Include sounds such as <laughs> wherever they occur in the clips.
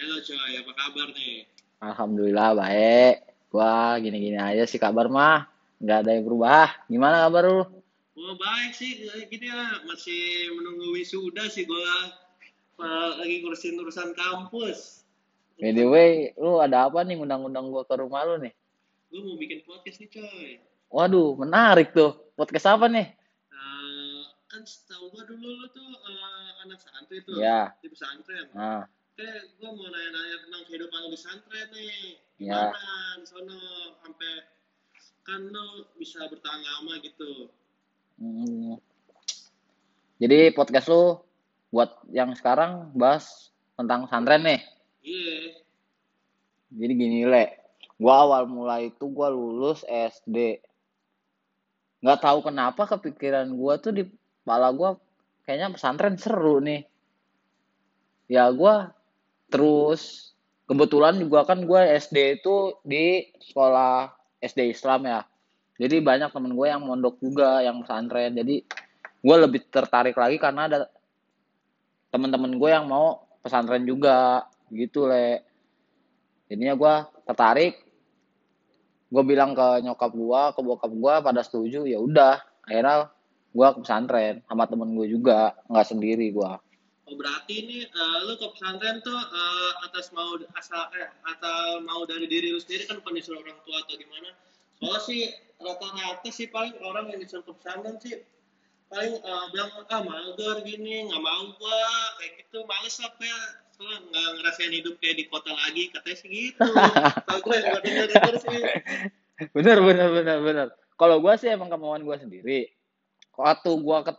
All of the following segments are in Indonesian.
Halo coy, apa kabar nih? Alhamdulillah baik. Gua gini-gini aja sih kabar mah. Nggak ada yang berubah. Gimana kabar lu? Oh baik sih, gini ya masih menunggu wisuda sih gua uh, lagi ngurusin urusan kampus. By the way, lu ada apa nih ngundang-undang gua ke rumah lu nih? Gue mau bikin podcast nih coy. Waduh, menarik tuh. Podcast apa nih? Uh, kan setahu gua dulu lu tuh uh, anak santri tuh Ya. di pesantren. Nah, Oke, gua mau nanya-nanya tentang kehidupan lu di pesantren nih. Ya. Gimana di sono sampai kan lu bisa bertahan lama gitu. hmm. Jadi podcast lu buat yang sekarang bahas tentang pesantren nih. Iya. Jadi gini le, gua awal mulai itu gua lulus SD. Nggak tahu kenapa kepikiran gua tuh di kepala gua kayaknya pesantren seru nih. Ya gua terus kebetulan juga kan gua SD itu di sekolah SD Islam ya. Jadi banyak temen gue yang mondok juga yang pesantren. Jadi gua lebih tertarik lagi karena ada temen-temen gue yang mau pesantren juga gitu le. Jadinya gue tertarik. Gue bilang ke nyokap gue, ke bokap gue pada setuju. Ya udah, akhirnya gue ke pesantren sama temen gue juga, nggak sendiri gue. Oh berarti ini eh, lu ke pesantren tuh eh, atas mau asal eh atau mau dari diri lu sendiri kan bukan disuruh orang tua atau gimana? Soalnya sih rata-rata sih paling orang yang disuruh ke pesantren sih paling eh, bilang ah mager gini nggak mau gua kayak gitu males lah kayak soalnya nggak ngerasain hidup kayak di kota lagi katanya sih gitu. <laughs> Kalau gue yang gue denger denger sih. Bener, bener, bener, bener. Kalau gue sih emang kemauan gue sendiri. Waktu gue ke,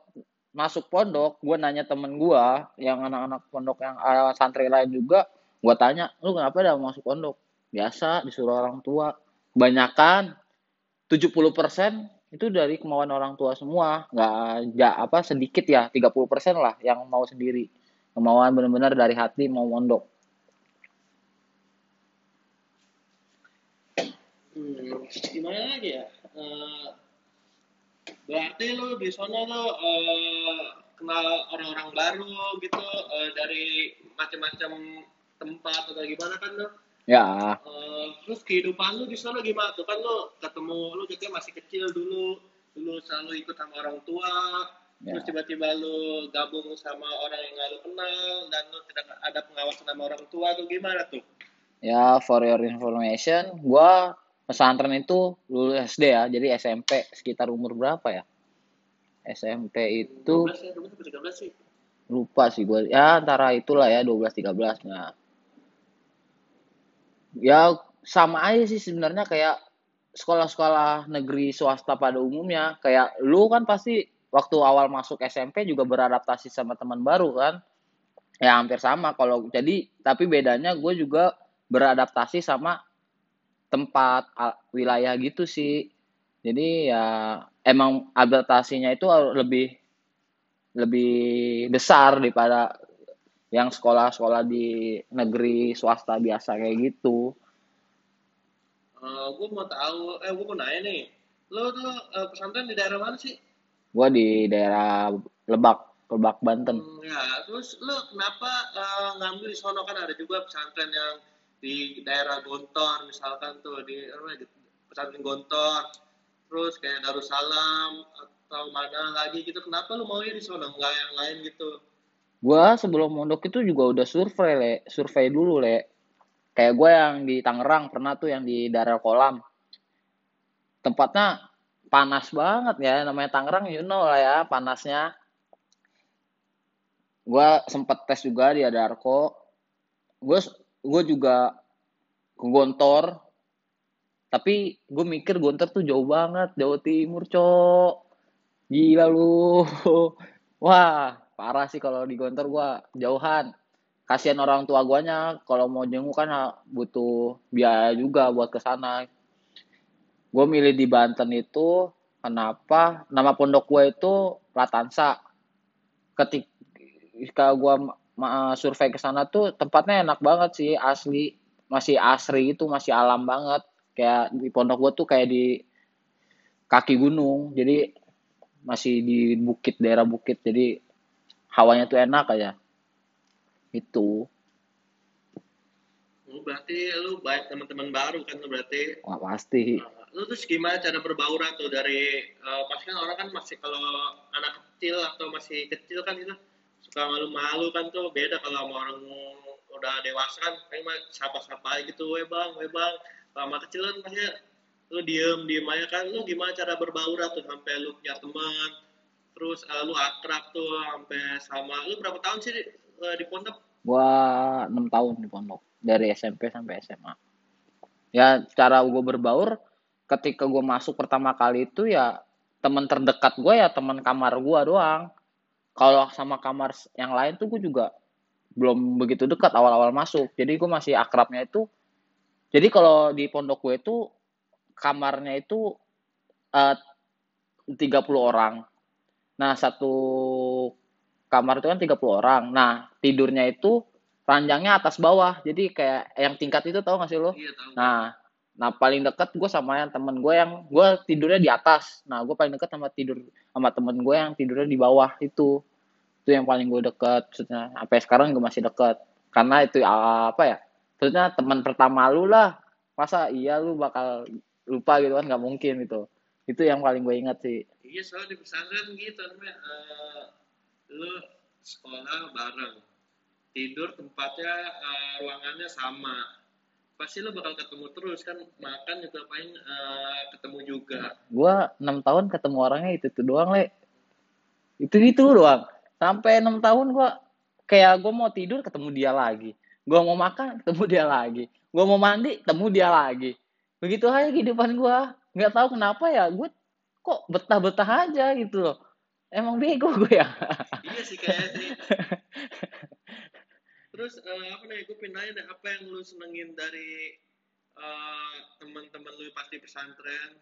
masuk pondok, gue nanya temen gue, yang anak-anak pondok yang uh, santri lain juga, gue tanya, lu kenapa dah masuk pondok? Biasa, disuruh orang tua. Kebanyakan 70% itu dari kemauan orang tua semua. Nggak, nggak apa, sedikit ya, 30% lah yang mau sendiri. Kemauan bener-bener dari hati mau mondok. Hmm, gimana lagi ya? Eh, berarti lu di sana lu eh, kenal orang-orang baru gitu eh, dari macam-macam tempat atau gimana kan lu? Ya, Eh, terus kehidupan lu di sana gimana tuh? Kan lu ketemu lu katanya masih kecil dulu, dulu selalu ikut sama orang tua, ya. terus tiba-tiba lu gabung sama orang yang gak lu kenal dan lu tidak ada pengawasan sama orang tua tuh gimana tuh? Ya, for your information, gua pesantren itu lulus SD ya, jadi SMP sekitar umur berapa ya? SMP itu 12 ya, 12 atau 13 sih? lupa sih gua. Ya, antara itulah ya 12 13. Nah, ya sama aja sih sebenarnya kayak sekolah-sekolah negeri swasta pada umumnya. Kayak lu kan pasti waktu awal masuk SMP juga beradaptasi sama teman baru kan? Ya hampir sama kalau jadi tapi bedanya gue juga beradaptasi sama tempat wilayah gitu sih. Jadi ya emang adaptasinya itu lebih lebih besar daripada yang sekolah-sekolah di negeri swasta biasa kayak gitu. gue mau tahu, eh gue mau nanya nih, lo tuh eh, pesantren di daerah mana sih? Gua di daerah Lebak, Lebak Banten. Hmm, ya, terus lo kenapa eh, ngambil di sono kan ada juga pesantren yang di daerah Gontor misalkan tuh di pesantren Gontor, terus kayak Darussalam atau mana lagi gitu, kenapa lo maunya di sono nggak yang lain gitu? Gua sebelum mondok itu juga udah survei, Le. Survei dulu, Le. Kayak gue yang di Tangerang pernah tuh yang di daerah kolam. Tempatnya panas banget ya, namanya Tangerang, you know lah ya, panasnya. Gua sempet tes juga di Adarko. Gue gue juga ke Gontor, tapi gue mikir Gontor tuh jauh banget, Jawa Timur, cok. Gila lu. <laughs> Wah, parah sih kalau di Gontor gua jauhan. Kasihan orang tua guanya kalau mau jenguk kan butuh biaya juga buat ke sana. Gue milih di Banten itu kenapa? Nama pondok gue itu Latansa. Ketika ma- survei ke sana tuh tempatnya enak banget sih, asli. Masih asri itu, masih alam banget. Kayak di pondok gue tuh kayak di kaki gunung. Jadi masih di bukit, daerah bukit. Jadi hawanya tuh enak aja. Itu. berarti lu banyak teman-teman baru kan lu berarti. Wah, pasti. Nah, lu terus gimana cara berbaur tuh dari uh, pasti kan orang kan masih kalau anak kecil atau masih kecil kan itu suka malu-malu kan tuh beda kalau sama orang udah dewasa kan kayak mah sapa-sapa gitu, weh bang, weh bang. Sama kecil kan pasti lu diem diem aja kan lu gimana cara berbaur tuh sampai lu punya teman terus uh, lu akrab tuh sampai sama lu berapa tahun sih di, uh, di pondok? Gua enam tahun di pondok dari SMP sampai SMA ya cara gue berbaur ketika gue masuk pertama kali itu ya teman terdekat gue ya teman kamar gue doang kalau sama kamar yang lain tuh gue juga belum begitu dekat awal-awal masuk jadi gue masih akrabnya itu jadi kalau di pondok gue itu kamarnya itu eh, uh, 30 orang. Nah, satu kamar itu kan 30 orang. Nah, tidurnya itu ranjangnya atas bawah. Jadi kayak yang tingkat itu tau gak sih lo? Iya, tahu. Nah, nah paling deket gue sama yang temen gue yang gue tidurnya di atas. Nah, gue paling deket sama tidur sama temen gue yang tidurnya di bawah itu. Itu yang paling gue deket. Maksudnya, sampai sekarang gue masih deket. Karena itu apa ya? Maksudnya teman pertama lu lah. Masa iya lu bakal lupa gitu kan nggak mungkin gitu itu yang paling gue ingat sih iya soalnya di pesantren gitu uh, lu sekolah bareng tidur tempatnya uh, ruangannya sama pasti lu bakal ketemu terus kan? Makan juga paling uh, ketemu juga. Gue enam tahun ketemu orangnya itu tuh doang le. Itu itu doang. Sampai enam tahun gue kayak gue mau tidur ketemu dia lagi. Gue mau makan ketemu dia lagi. Gue mau mandi ketemu dia lagi. Begitu aja kehidupan gue nggak tahu kenapa ya gue kok betah-betah aja gitu loh. Emang bego gue ya? Iya sih kayak sih <laughs> terus uh, apa nih gue pindahin deh apa yang lu senengin dari uh, teman-teman lu pasti pesantren?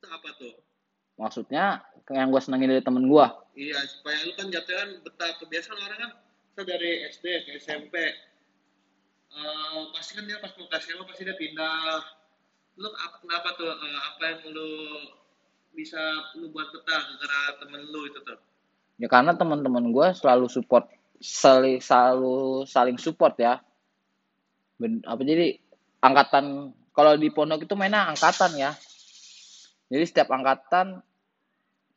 Itu apa tuh? Maksudnya yang gue senengin dari temen gue iya supaya lu kan jatuhnya betah kebiasaan orang kan dari SD ke SMP uh, pasti kan dia pas mau ke SMA pasti dia pindah. Lu kenapa tuh uh, apa yang lu bisa lu buat betah gara temen lu itu tuh? Ya karena teman-teman gue selalu support saling selalu saling support ya. Ben, apa jadi angkatan kalau di pondok itu mainnya angkatan ya. Jadi setiap angkatan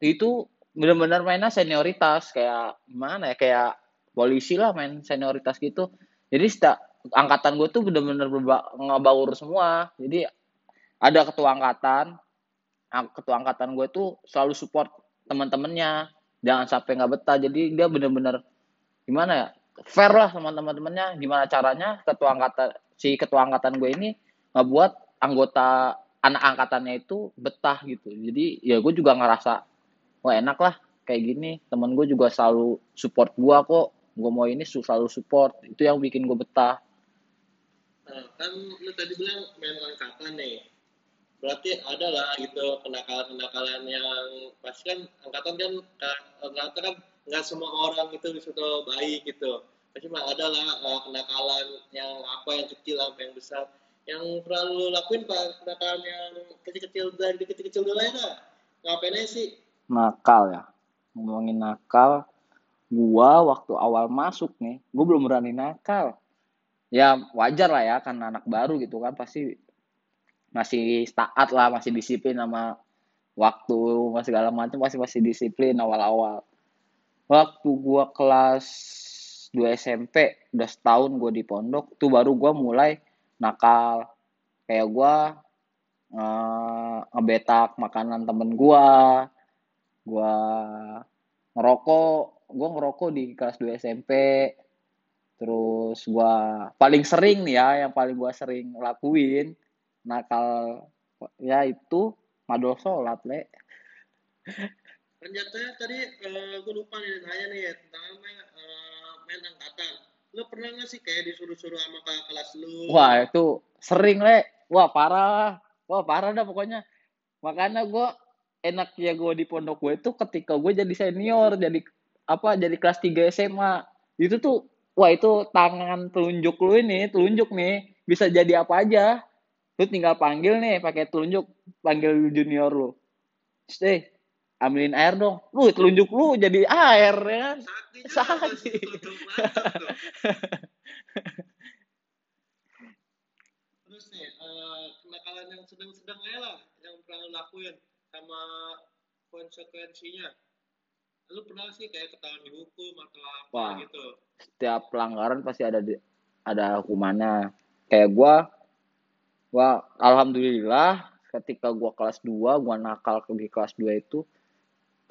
itu benar-benar mainnya senioritas kayak gimana ya kayak polisi lah main senioritas gitu. Jadi setiap angkatan gue tuh bener-bener ngebaur semua. Jadi ada ketua angkatan ketua angkatan gue tuh selalu support teman-temannya. Jangan sampai nggak betah jadi dia bener-bener gimana ya? Fair lah sama teman-temannya. Gimana caranya? Ketua angkatan si ketua angkatan gue ini ngebuat anggota anak angkatannya itu betah gitu. Jadi ya gue juga ngerasa wah enak lah kayak gini. Temen gue juga selalu support gue kok. Gue mau ini selalu support. Itu yang bikin gue betah. Nah, kan lu tadi bilang main angkatan nih. Berarti ada lah gitu kenakalan-kenakalan yang pasti kan angkatan kan ternyata kan nggak semua orang itu di situ baik gitu. Pasti ada lah uh, kenakalan yang apa yang kecil apa yang besar. Yang pernah lu lakuin pak kenakalan yang kecil-kecil dari kecil-kecil dulu ya Ngapain sih? Nakal ya. Ngomongin nakal, gua waktu awal masuk nih, gua belum berani nakal ya wajar lah ya karena anak baru gitu kan pasti masih taat lah masih disiplin sama waktu masih segala macam pasti masih disiplin awal-awal waktu gua kelas 2 SMP udah setahun gua di pondok tuh baru gua mulai nakal. Kayak gua uh, ngebetak makanan temen gua gua ngerokok gua ngerokok di kelas 2 SMP terus gua paling sering nih ya yang paling gua sering lakuin nakal ya itu madol sholat le <laughs> ternyata tadi uh, gua lupa nih nanya nih tentang main, uh, main angkatan. Lu pernah nggak sih kayak disuruh-suruh sama kakak kelas lu? Wah itu sering le. Wah parah. Wah parah dah pokoknya. Makanya gua enak ya gue di pondok gue itu ketika gue jadi senior jadi apa jadi kelas 3 SMA itu tuh wah itu tangan telunjuk lu ini telunjuk nih bisa jadi apa aja. Lu tinggal panggil nih pakai telunjuk panggil junior lu. Stay ambilin air dong. Lu telunjuk lu jadi air ya kan? Sakit sedang-sedang aja lah yang pernah lu lakuin sama konsekuensinya. Lu pernah sih kayak ketahuan dihukum atau apa Wah. gitu? setiap pelanggaran pasti ada di, ada hukumannya. Kayak gua gua alhamdulillah ketika gua kelas 2 gua nakal ke di kelas 2 itu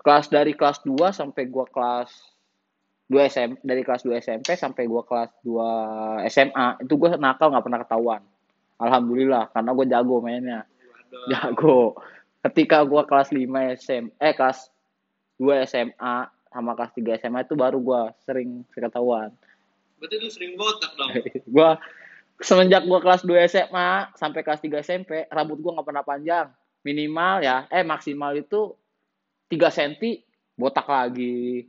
kelas dari kelas 2 sampai gua kelas 2 SM dari kelas 2 SMP sampai gua kelas 2 SMA itu gua nakal nggak pernah ketahuan. Alhamdulillah karena gua jago mainnya. Jago. Ketika gua kelas 5 SM eh kelas 2 SMA sama kelas 3 SMA itu baru gua sering ketahuan. Berarti lu sering botak dong? <laughs> Gua semenjak gua kelas 2 SMA sampai kelas 3 SMP rambut gua nggak pernah panjang. Minimal ya eh maksimal itu 3 cm botak lagi.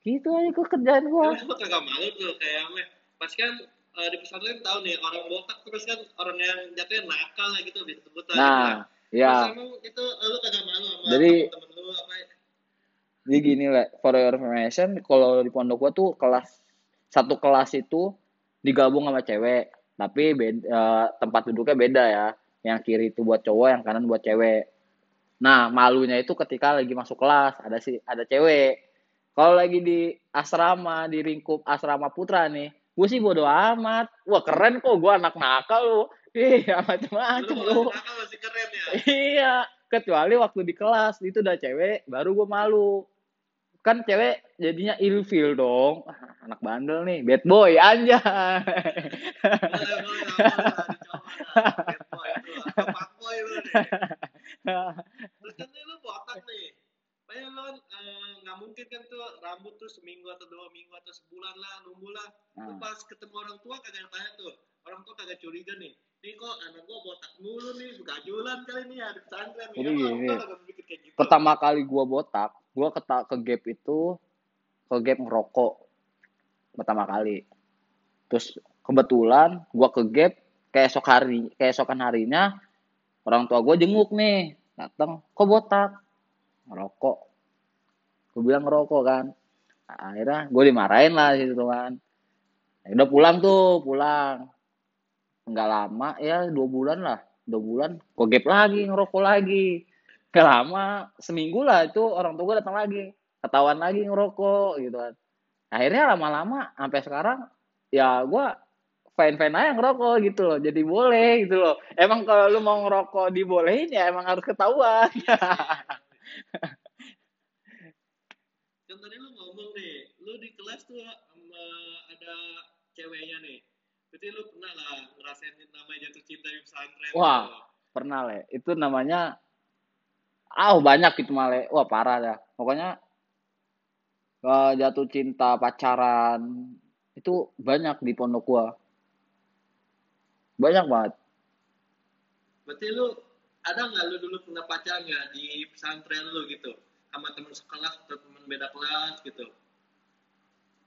Gitu aja kok kerjaan gua. Kagak malu tuh kayak ame. Pas kan eh, di pesantren tahu nih orang botak terus kan orang yang jatuhnya nakal lah gitu bisa gitu nah Terus ya emang itu eh, lu kagak malu sama Jadi- temen lu apa jadi gini lah for your information kalau di pondok gua tuh kelas satu kelas itu digabung sama cewek tapi beda, eh, tempat duduknya beda ya. Yang kiri itu buat cowok yang kanan buat cewek nah malunya itu ketika lagi masuk kelas ada si ada cewek kalau lagi di asrama di lingkup asrama putra nih gue sih bodo amat wah keren kok gue anak nakal lu iya macam-macam lu nakal masih keren ya iya kecuali waktu di kelas itu udah cewek baru gue malu kan cewek jadinya ilfil dong Ah, anak bandel nih bad boy anjay. Bad boy lu nih terus kan nih lu botak nih Kayak lo eh, nggak mungkin kan tuh rambut tuh seminggu atau dua minggu atau sebulan lah nunggu lah. Lu Nah, pas ketemu orang tua kagak tanya tuh. Orang tua kagak curiga nih. Nih kok anak gua botak mulu nih begajulan kali nih ya di pesantren Jadi orang gini. gitu. pertama kali gua botak gua keta ke gap itu ke gap ngerokok pertama kali. Terus kebetulan gua ke gap keesok hari keesokan harinya orang tua gua jenguk nih datang kok botak? Ngerokok. Gue bilang ngerokok kan akhirnya gue dimarahin lah di situ kan. Ya udah pulang tuh pulang. Nggak lama ya dua bulan lah. Dua bulan gue gap lagi ngerokok lagi. Gak lama seminggu lah itu orang tua gue datang lagi. Ketahuan lagi ngerokok gitu kan. Akhirnya lama-lama sampai sekarang ya gue fine fine aja ngerokok gitu loh. Jadi boleh gitu loh. Emang kalau lu mau ngerokok dibolehin ya emang harus ketahuan <laughs> kan tadi lu ngomong nih kelas tuh sama ada ceweknya nih. Berarti lu pernah lah ngerasain namanya jatuh cinta di pesantren Wah. tuh. pernah le. Itu namanya ah banyak gitu male wah parah ya pokoknya eh, jatuh cinta pacaran itu banyak di pondok gua. Banyak banget. Berarti lu ada nggak lu dulu pernah pacaran nggak di pesantren lu gitu? Sama teman sekelas atau teman beda kelas gitu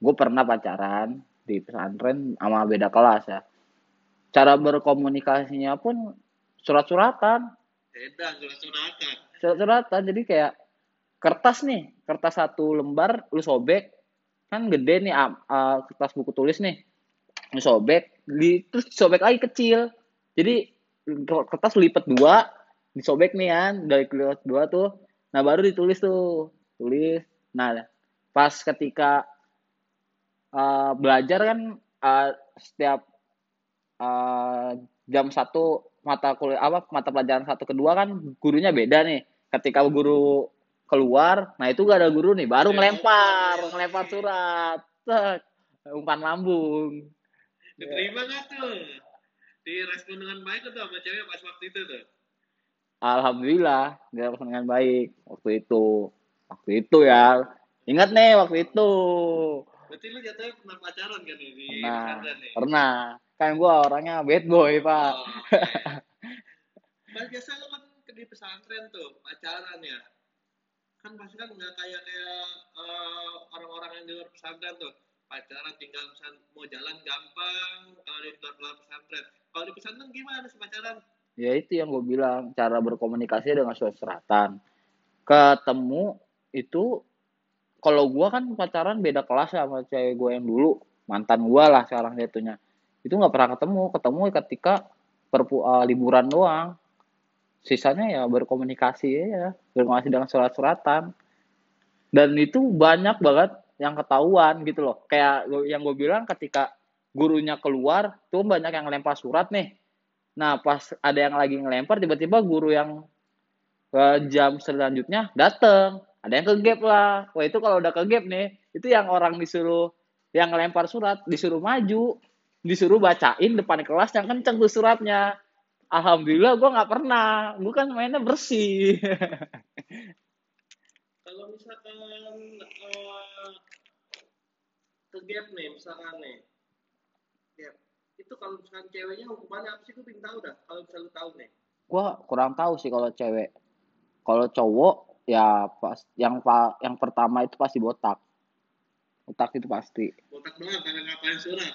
gue pernah pacaran di pesantren sama beda kelas ya. Cara berkomunikasinya pun surat-suratan. Beda jelas sunatan surat-suratan jadi kayak kertas nih kertas satu lembar lu sobek. Kan gede nih ah, ah, kertas buku tulis nih. Lu sobek di terus sobek lagi kecil. Jadi kertas lipat dua disobek nih kan dari lipat dua tuh. Nah baru ditulis tuh. Tulis. Nah pas ketika ah, belajar kan ah, setiap ah, jam satu mata kuliah apa mata pelajaran satu kedua kan gurunya beda nih. Ketika guru keluar nah itu gak ada guru nih baru ngelempar ngelempar surat. Umpan lambung. Diterima nggak tuh? Direspon dengan baik tuh sama cewek pas waktu itu tuh. Alhamdulillah dia dengan baik waktu itu. Waktu itu ya. Ingat nih waktu itu berarti lu jatuhnya pernah pacaran kan nih di pernah nih pernah kan gua orangnya bad boy pak Oh, oke. Mas <laughs> biasa lo kan di pesantren tuh pacaran ya. Kan pasti kan nggak kayak kayak eh, orang-orang yang di luar pesantren tuh pacaran tinggal misal mau jalan gampang kalau di luar, pesantren. Kalau di pesantren gimana sih pacaran? ya itu yang gue bilang cara berkomunikasi dengan surat-suratan ketemu itu kalau gua kan pacaran beda kelas sama cewek gue yang dulu. Mantan gua lah sekarang jatuhnya itu nggak pernah ketemu. Ketemu ketika perpu uh, liburan doang. Sisanya ya berkomunikasi ya. Berkomunikasi dengan surat-suratan. Dan itu banyak banget yang ketahuan gitu loh. Kayak yang gue bilang ketika gurunya keluar tuh banyak yang lempar surat nih. Nah pas ada yang lagi ngelempar tiba-tiba guru yang ke jam selanjutnya dateng ada yang ke gap lah. Wah itu kalau udah ke gap nih itu yang orang disuruh yang ngelempar surat disuruh maju disuruh bacain depan kelas yang kenceng tuh suratnya. Alhamdulillah gue nggak pernah. Gue kan mainnya bersih. <laughs> Kalau misalkan uh, ke gap nih misalkan nih. Gap itu kalau misalkan ceweknya hukumannya apa sih? Gue pengen tahu dah kalau misalnya lu tahu nih. Gue kurang tahu sih kalau cewek. Kalau cowok ya pas yang pa, yang pertama itu pasti botak. Botak itu pasti. Botak doang karena ngapain surat.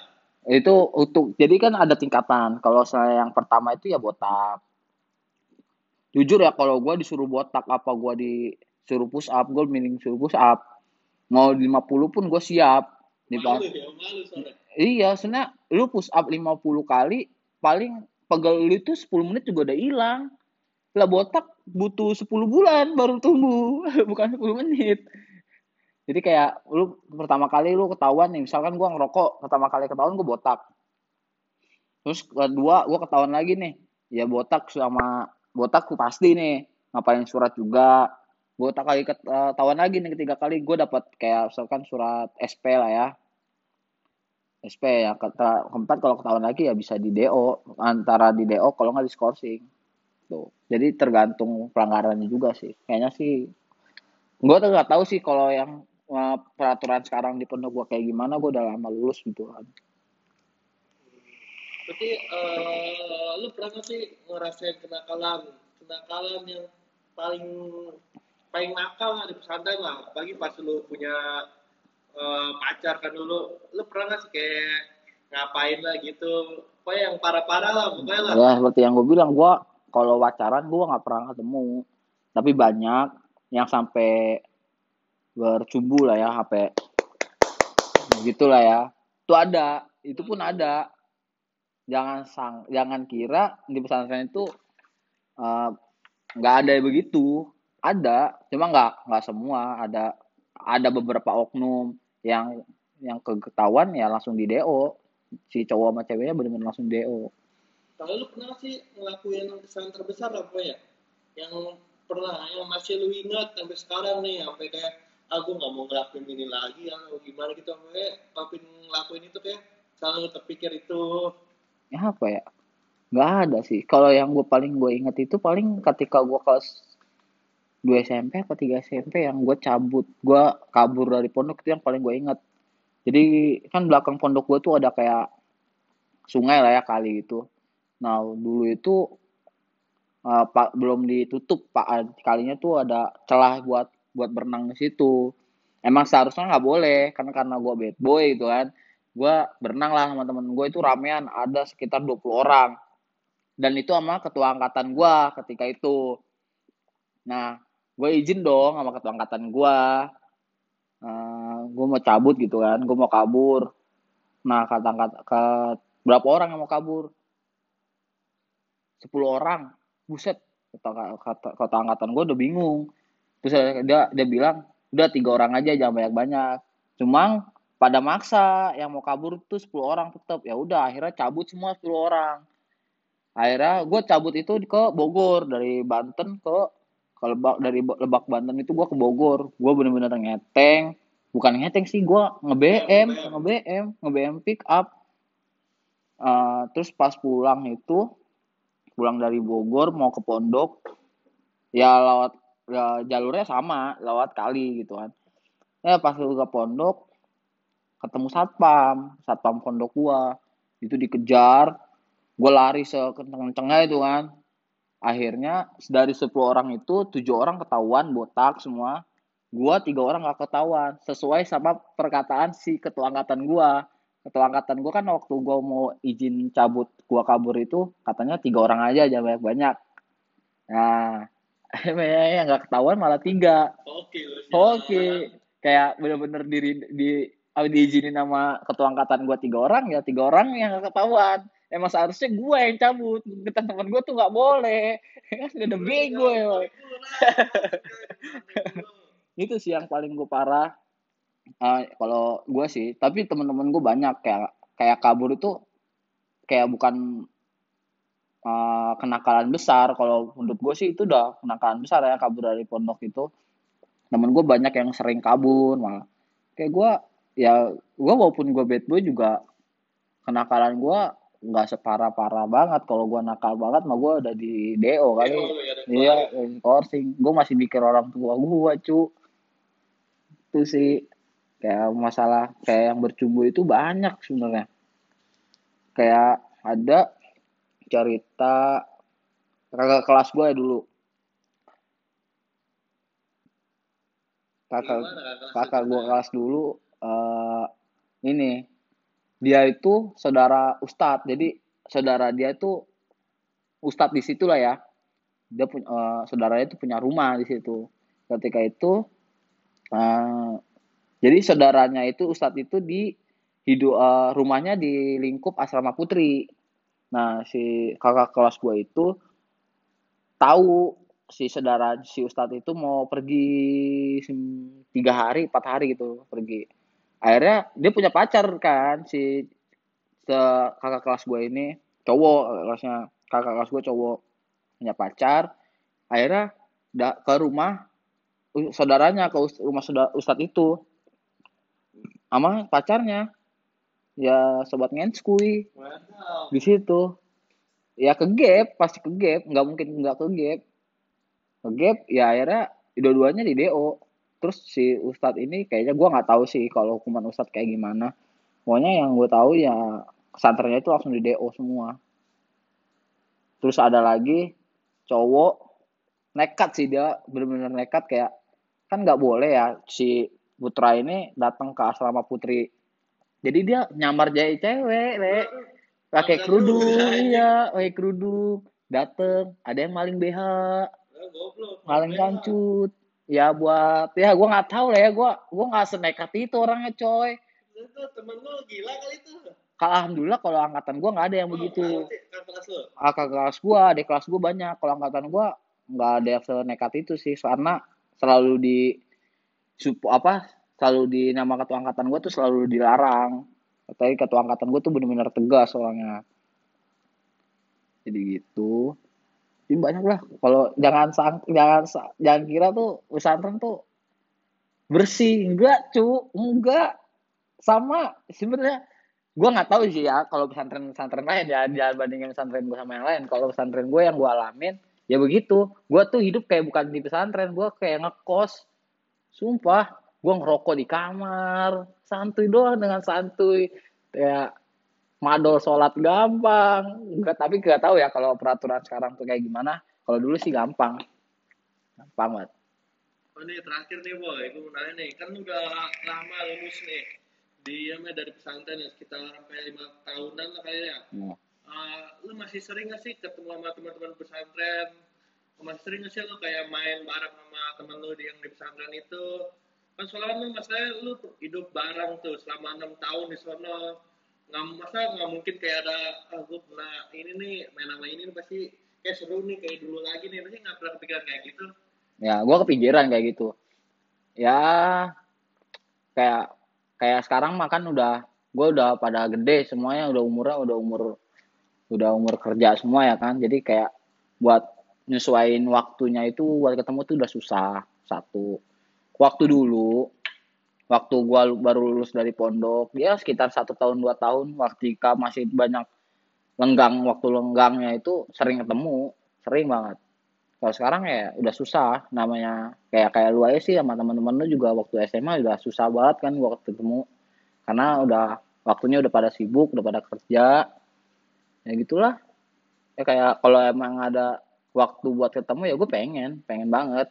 Itu untuk jadi kan ada tingkatan. Kalau saya yang pertama itu ya botak. Jujur ya kalau gue disuruh botak apa gue disuruh push up gue mending suruh push up. Mau 50 pun gue siap. Di malu, ya, malu, iya sebenarnya lu push up 50 kali paling pegel lu itu 10 menit juga udah hilang. Lah botak butuh 10 bulan baru tumbuh <laughs> bukan 10 menit jadi kayak lu pertama kali lu ketahuan nih, misalkan gua ngerokok, pertama kali ketahuan gua botak. Terus kedua gua ketahuan lagi nih, ya botak sama botak pasti nih, ngapain surat juga. Botak kali ketahuan lagi nih ketiga kali gua dapat kayak misalkan surat SP lah ya. SP ya keempat kalau ketahuan lagi ya bisa di DO antara di DO kalau nggak di skorsing tuh jadi tergantung pelanggarannya juga sih. Kayaknya sih gue tuh nggak tahu sih kalau yang peraturan sekarang di pondok gua kayak gimana gua udah lama lulus gitu kan. Berarti uh, lu pernah gak sih ngerasain kenakalan kenakalan yang paling paling nakal lah di pesantren lah. Apalagi pas lu punya uh, pacar kan dulu lu pernah gak sih kayak ngapain lah gitu? Pokoknya yang parah-parah lah pokoknya lah. Ya seperti yang gue bilang gue kalau pacaran gue nggak pernah ketemu. Tapi banyak yang sampai bercumbu lah ya HP gitulah ya. Itu ada itu pun ada. Jangan sang jangan kira di pesantren itu eh, nggak uh, ada begitu. Ada cuma nggak nggak semua. Ada ada beberapa oknum yang yang ketahuan ya langsung di do si cowok sama ceweknya benar-benar langsung do kalau lu pernah sih ngelakuin kesalahan terbesar apa ya? Yang pernah yang masih lu ingat sampai sekarang nih sampai kayak aku nggak mau ngelakuin ini lagi atau gimana gitu. Kayak ngelakuin ngelakuin itu kayak selalu terpikir itu. Ya apa ya? Nggak ada sih. Kalau yang gue paling gue inget itu paling ketika gue kelas 2 SMP atau 3 SMP yang gue cabut gue kabur dari pondok itu yang paling gue inget jadi kan belakang pondok gue tuh ada kayak sungai lah ya kali itu nah dulu itu uh, pak belum ditutup pak. Kalinya tuh ada celah buat buat berenang di situ. Emang seharusnya nggak boleh karena karena gue bad boy gitu kan. Gue berenang lah sama temen gue itu ramean ada sekitar 20 orang. Dan itu sama ketua angkatan gue ketika itu. Nah gue izin dong sama ketua angkatan gue uh, gue mau cabut gitu kan gue mau kabur. Nah kata kata ke berapa orang yang mau kabur 10 orang. Buset. Kata, kata, kata angkatan gue udah bingung. Terus dia dia bilang udah tiga orang aja jangan banyak banyak cuma pada maksa yang mau kabur tuh 10 orang tetap ya udah akhirnya cabut semua 10 orang. Akhirnya gue cabut itu ke Bogor. Dari Banten ke ke Lebak dari Lebak Banten itu gue ke Bogor. Gue bener-bener ngeteng. Bukan ngeteng sih gue nge BM nge BM nge BM pick up. Uh, terus pas pulang itu pulang dari Bogor mau ke Pondok ya lewat ya, jalurnya sama lewat kali gitu kan. Ya pas ke pondok ketemu satpam satpam pondok gua. Itu dikejar gua lari sekenceng-kencengnya itu kan. Akhirnya dari 10 orang itu tujuh orang ketahuan botak semua. Gua tiga orang gak ketahuan sesuai sama perkataan si ketua angkatan gua ketua angkatan gua kan waktu gua mau izin cabut gua kabur itu katanya tiga orang aja jangan banyak banyak. Nah <laughs> yang nggak ketahuan malah tiga. Oke oke. Kayak bener-bener diri di diizinin sama ketua angkatan gue tiga orang ya tiga orang yang nggak ketahuan. Emang seharusnya gue yang cabut kita teman gue tuh nggak boleh. <laughs> Kan udah bego ya woy. <laughs> itu sih yang paling gue parah uh, kalau gue sih tapi teman-teman gue banyak. Kayak kayak kabur itu kayak bukan uh, kenakalan besar. Kalau menurut gue sih itu udah kenakalan besar ya kabur dari pondok itu. Temen gue banyak yang sering kabur malah. Kayak gue ya gue walaupun gue bad boy juga kenakalan gue nggak separah parah banget. Kalau gue nakal banget mah gue udah di do kali iya coursing gue masih mikir orang tua gue cu. Itu sih kayak masalah kayak yang bercumbu itu banyak sebenarnya. Kayak ada cerita kakak kelas gue ya dulu. Kakak kakak gue kelas dulu uh, ini. Dia itu saudara ustadz jadi saudara dia itu ustadz di situ lah ya. Dia punya uh, saudaranya itu punya rumah di situ. Ketika itu uh, jadi saudaranya itu ustadz itu di hidup uh, rumahnya di lingkup asrama putri Nah, si kakak kelas gue itu tahu si saudara si ustadz itu mau pergi tiga hari, empat hari gitu pergi. Akhirnya dia punya pacar kan si kakak kelas gue ini cowok kelasnya kakak kelas gue cowok punya pacar. Akhirnya ke rumah saudaranya ke rumah saudara ustadz itu sama pacarnya. Ya sobat ngenskui di situ. Ya ke gap pasti ke gap nggak mungkin nggak ke gap ke gap ya akhirnya dua-duanya di do terus si ustadz ini kayaknya gue nggak tahu sih kalau hukuman ustadz kayak gimana. Pokoknya yang gue tahu ya pesantrennya itu langsung di do semua. Terus ada lagi cowok nekat sih dia benar-benar nekat. Kayak kan nggak boleh ya si putra ini datang ke asrama putri. Jadi dia nyamar jadi cewek le pakai kerudung iya pakai kerudung. Dateng ada yang maling BH maling kancut ya buat ya gue nggak tahu lah ya gue gue nggak senekat itu orangnya coy. Temen lu gila kali itu. Alhamdulillah kalau angkatan gue nggak ada yang oh, begitu. Kakak kelas gue, ada kelas gue banyak. Kalau angkatan gue nggak ada yang senekat itu sih, karena selalu di apa selalu di nama ketua angkatan gue tuh selalu dilarang. Tapi ketua angkatan gue tuh bener-bener tegas orangnya. Jadi gitu. Jadi banyak lah. Kalau jangan sang jangan jangan kira tuh pesantren tuh bersih. Enggak cu. Enggak. Sama sebenarnya. Gue nggak tahu sih ya kalau pesantren pesantren lain ya jangan bandingin pesantren gue sama yang lain. Kalau pesantren gue yang gue alamin ya begitu. Gue tuh hidup kayak bukan di pesantren. Gue kayak ngekos sumpah gue ngerokok di kamar. Santuy doang dengan santuy. Ya madol sholat gampang. Enggak tapi nggak tahu ya kalau peraturan sekarang tuh kayak gimana. Kalau dulu sih gampang. Gampang banget. Oh nih terakhir nih boy. Gue mau nanya nih. Kan udah lama lulus nih. Diamnya dari pesantren ya sekitar sampai lima tahunan lah kayaknya. Hmm. uh, lu masih sering gak sih ketemu sama teman-teman pesantren masih sering sih lu kayak main bareng sama teman lu yang di pesantren itu? Kan soalnya lu masalahnya lu hidup bareng tuh selama enam tahun di sono. Nggak masa nggak mungkin kayak ada ah gue pernah ini nih main sama ini pasti kayak seru nih kayak dulu lagi nih. Pasti nggak pernah kepikiran kayak gitu. Ya gue kepikiran kayak gitu. Ya kayak kayak sekarang makan udah gue udah pada gede semuanya udah umurnya udah umur udah umur kerja semua ya kan. Jadi kayak buat nyesuaiin waktunya itu buat ketemu tuh udah susah satu. Waktu dulu waktu gua baru lulus dari pondok ya sekitar satu tahun dua tahun waktu masih banyak lenggang waktu lenggangnya itu sering ketemu sering banget. Kalau sekarang ya udah susah namanya kayak kayak lu aja sih sama teman-teman lu juga waktu SMA udah susah banget kan gua ketemu. Karena udah waktunya udah pada sibuk udah pada kerja ya gitulah. Ya kayak kalau emang ada waktu buat ketemu ya gue pengen pengen banget.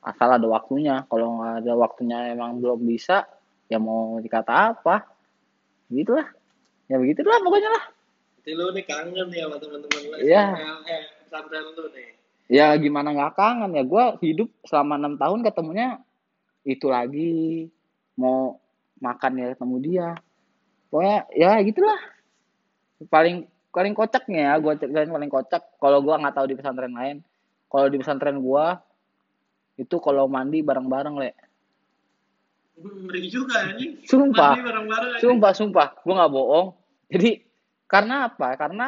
Asal ada waktunya. Kalau nggak ada waktunya emang belum bisa ya mau dikata apa? Gitulah ya begitulah pokoknya lah. Jadi lu nih kangen nih sama teman-teman lu Iya. eh pesantren lu nih. Ya gimana nggak kangen ya gue hidup selama enam tahun ketemunya itu lagi. Mau makan ya ketemu dia. Pokoknya ya gitulah. Paling paling kocaknya ya gue ceritain paling kocak kalau gue nggak tahu di pesantren lain kalau di pesantren gue itu kalau mandi bareng-bareng le Ngeri juga ini. Sumpah. Mandi bareng-bareng. aja. sumpah sumpah gue nggak bohong jadi karena apa karena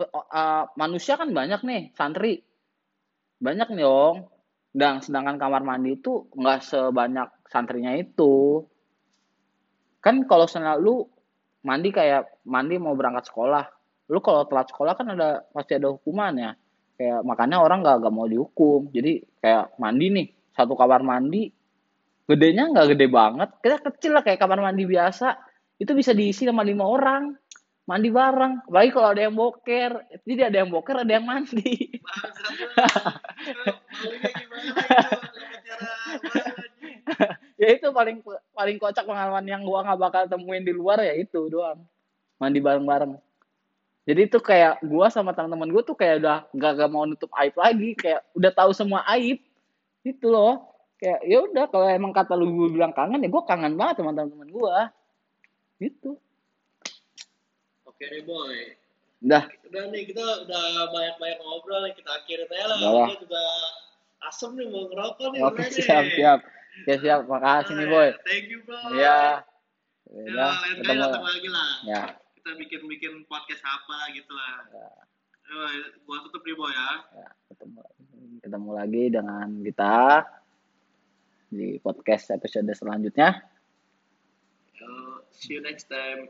uh, manusia kan banyak nih santri banyak nih dong dan sedangkan kamar mandi itu nggak sebanyak santrinya itu kan kalau misalnya lu mandi kayak mandi mau berangkat sekolah. Lu kalau telat sekolah kan ada pasti ada hukumannya kayak makanya orang nggak nggak mau dihukum. Jadi kayak mandi nih satu kamar mandi gedenya nggak gede banget. Kita kecil lah kayak kamar mandi biasa. Itu bisa diisi sama lima orang. Mandi bareng. Apalagi kalau ada yang boker. Jadi ada yang boker ada yang mandi <laughs> lu. Maunya gimana itu? Dapat cara apaan? ya itu paling paling kocak pengalaman yang gua nggak bakal temuin di luar ya itu doang. Mandi bareng-bareng. Jadi itu kayak gua sama teman-teman gua tuh kayak udah nggak nggak mau nutup aib lagi. Kayak udah tahu semua aib. Itu loh. Kayak ya udah kalau emang kata lu gua bilang kangen ya gua kangen banget sama teman-teman gua. Gitu. Oke deh boy. udah. Udah nih kita udah banyak-banyak ngobrol nih. Kita akhirin aja lah. Juga asem nih mau ngerokok nih. oke nih. siap siap ya siap makasih nih boy Thank you bro. ya Ya, kali ketemu datang lagi lah. ya Kita bikin-bikin podcast apa gitu lah. Ya. Gua tutup nih boy ya. Ya, ketemu ketemu lagi dengan kita di podcast episode selanjutnya Yo, see you next time.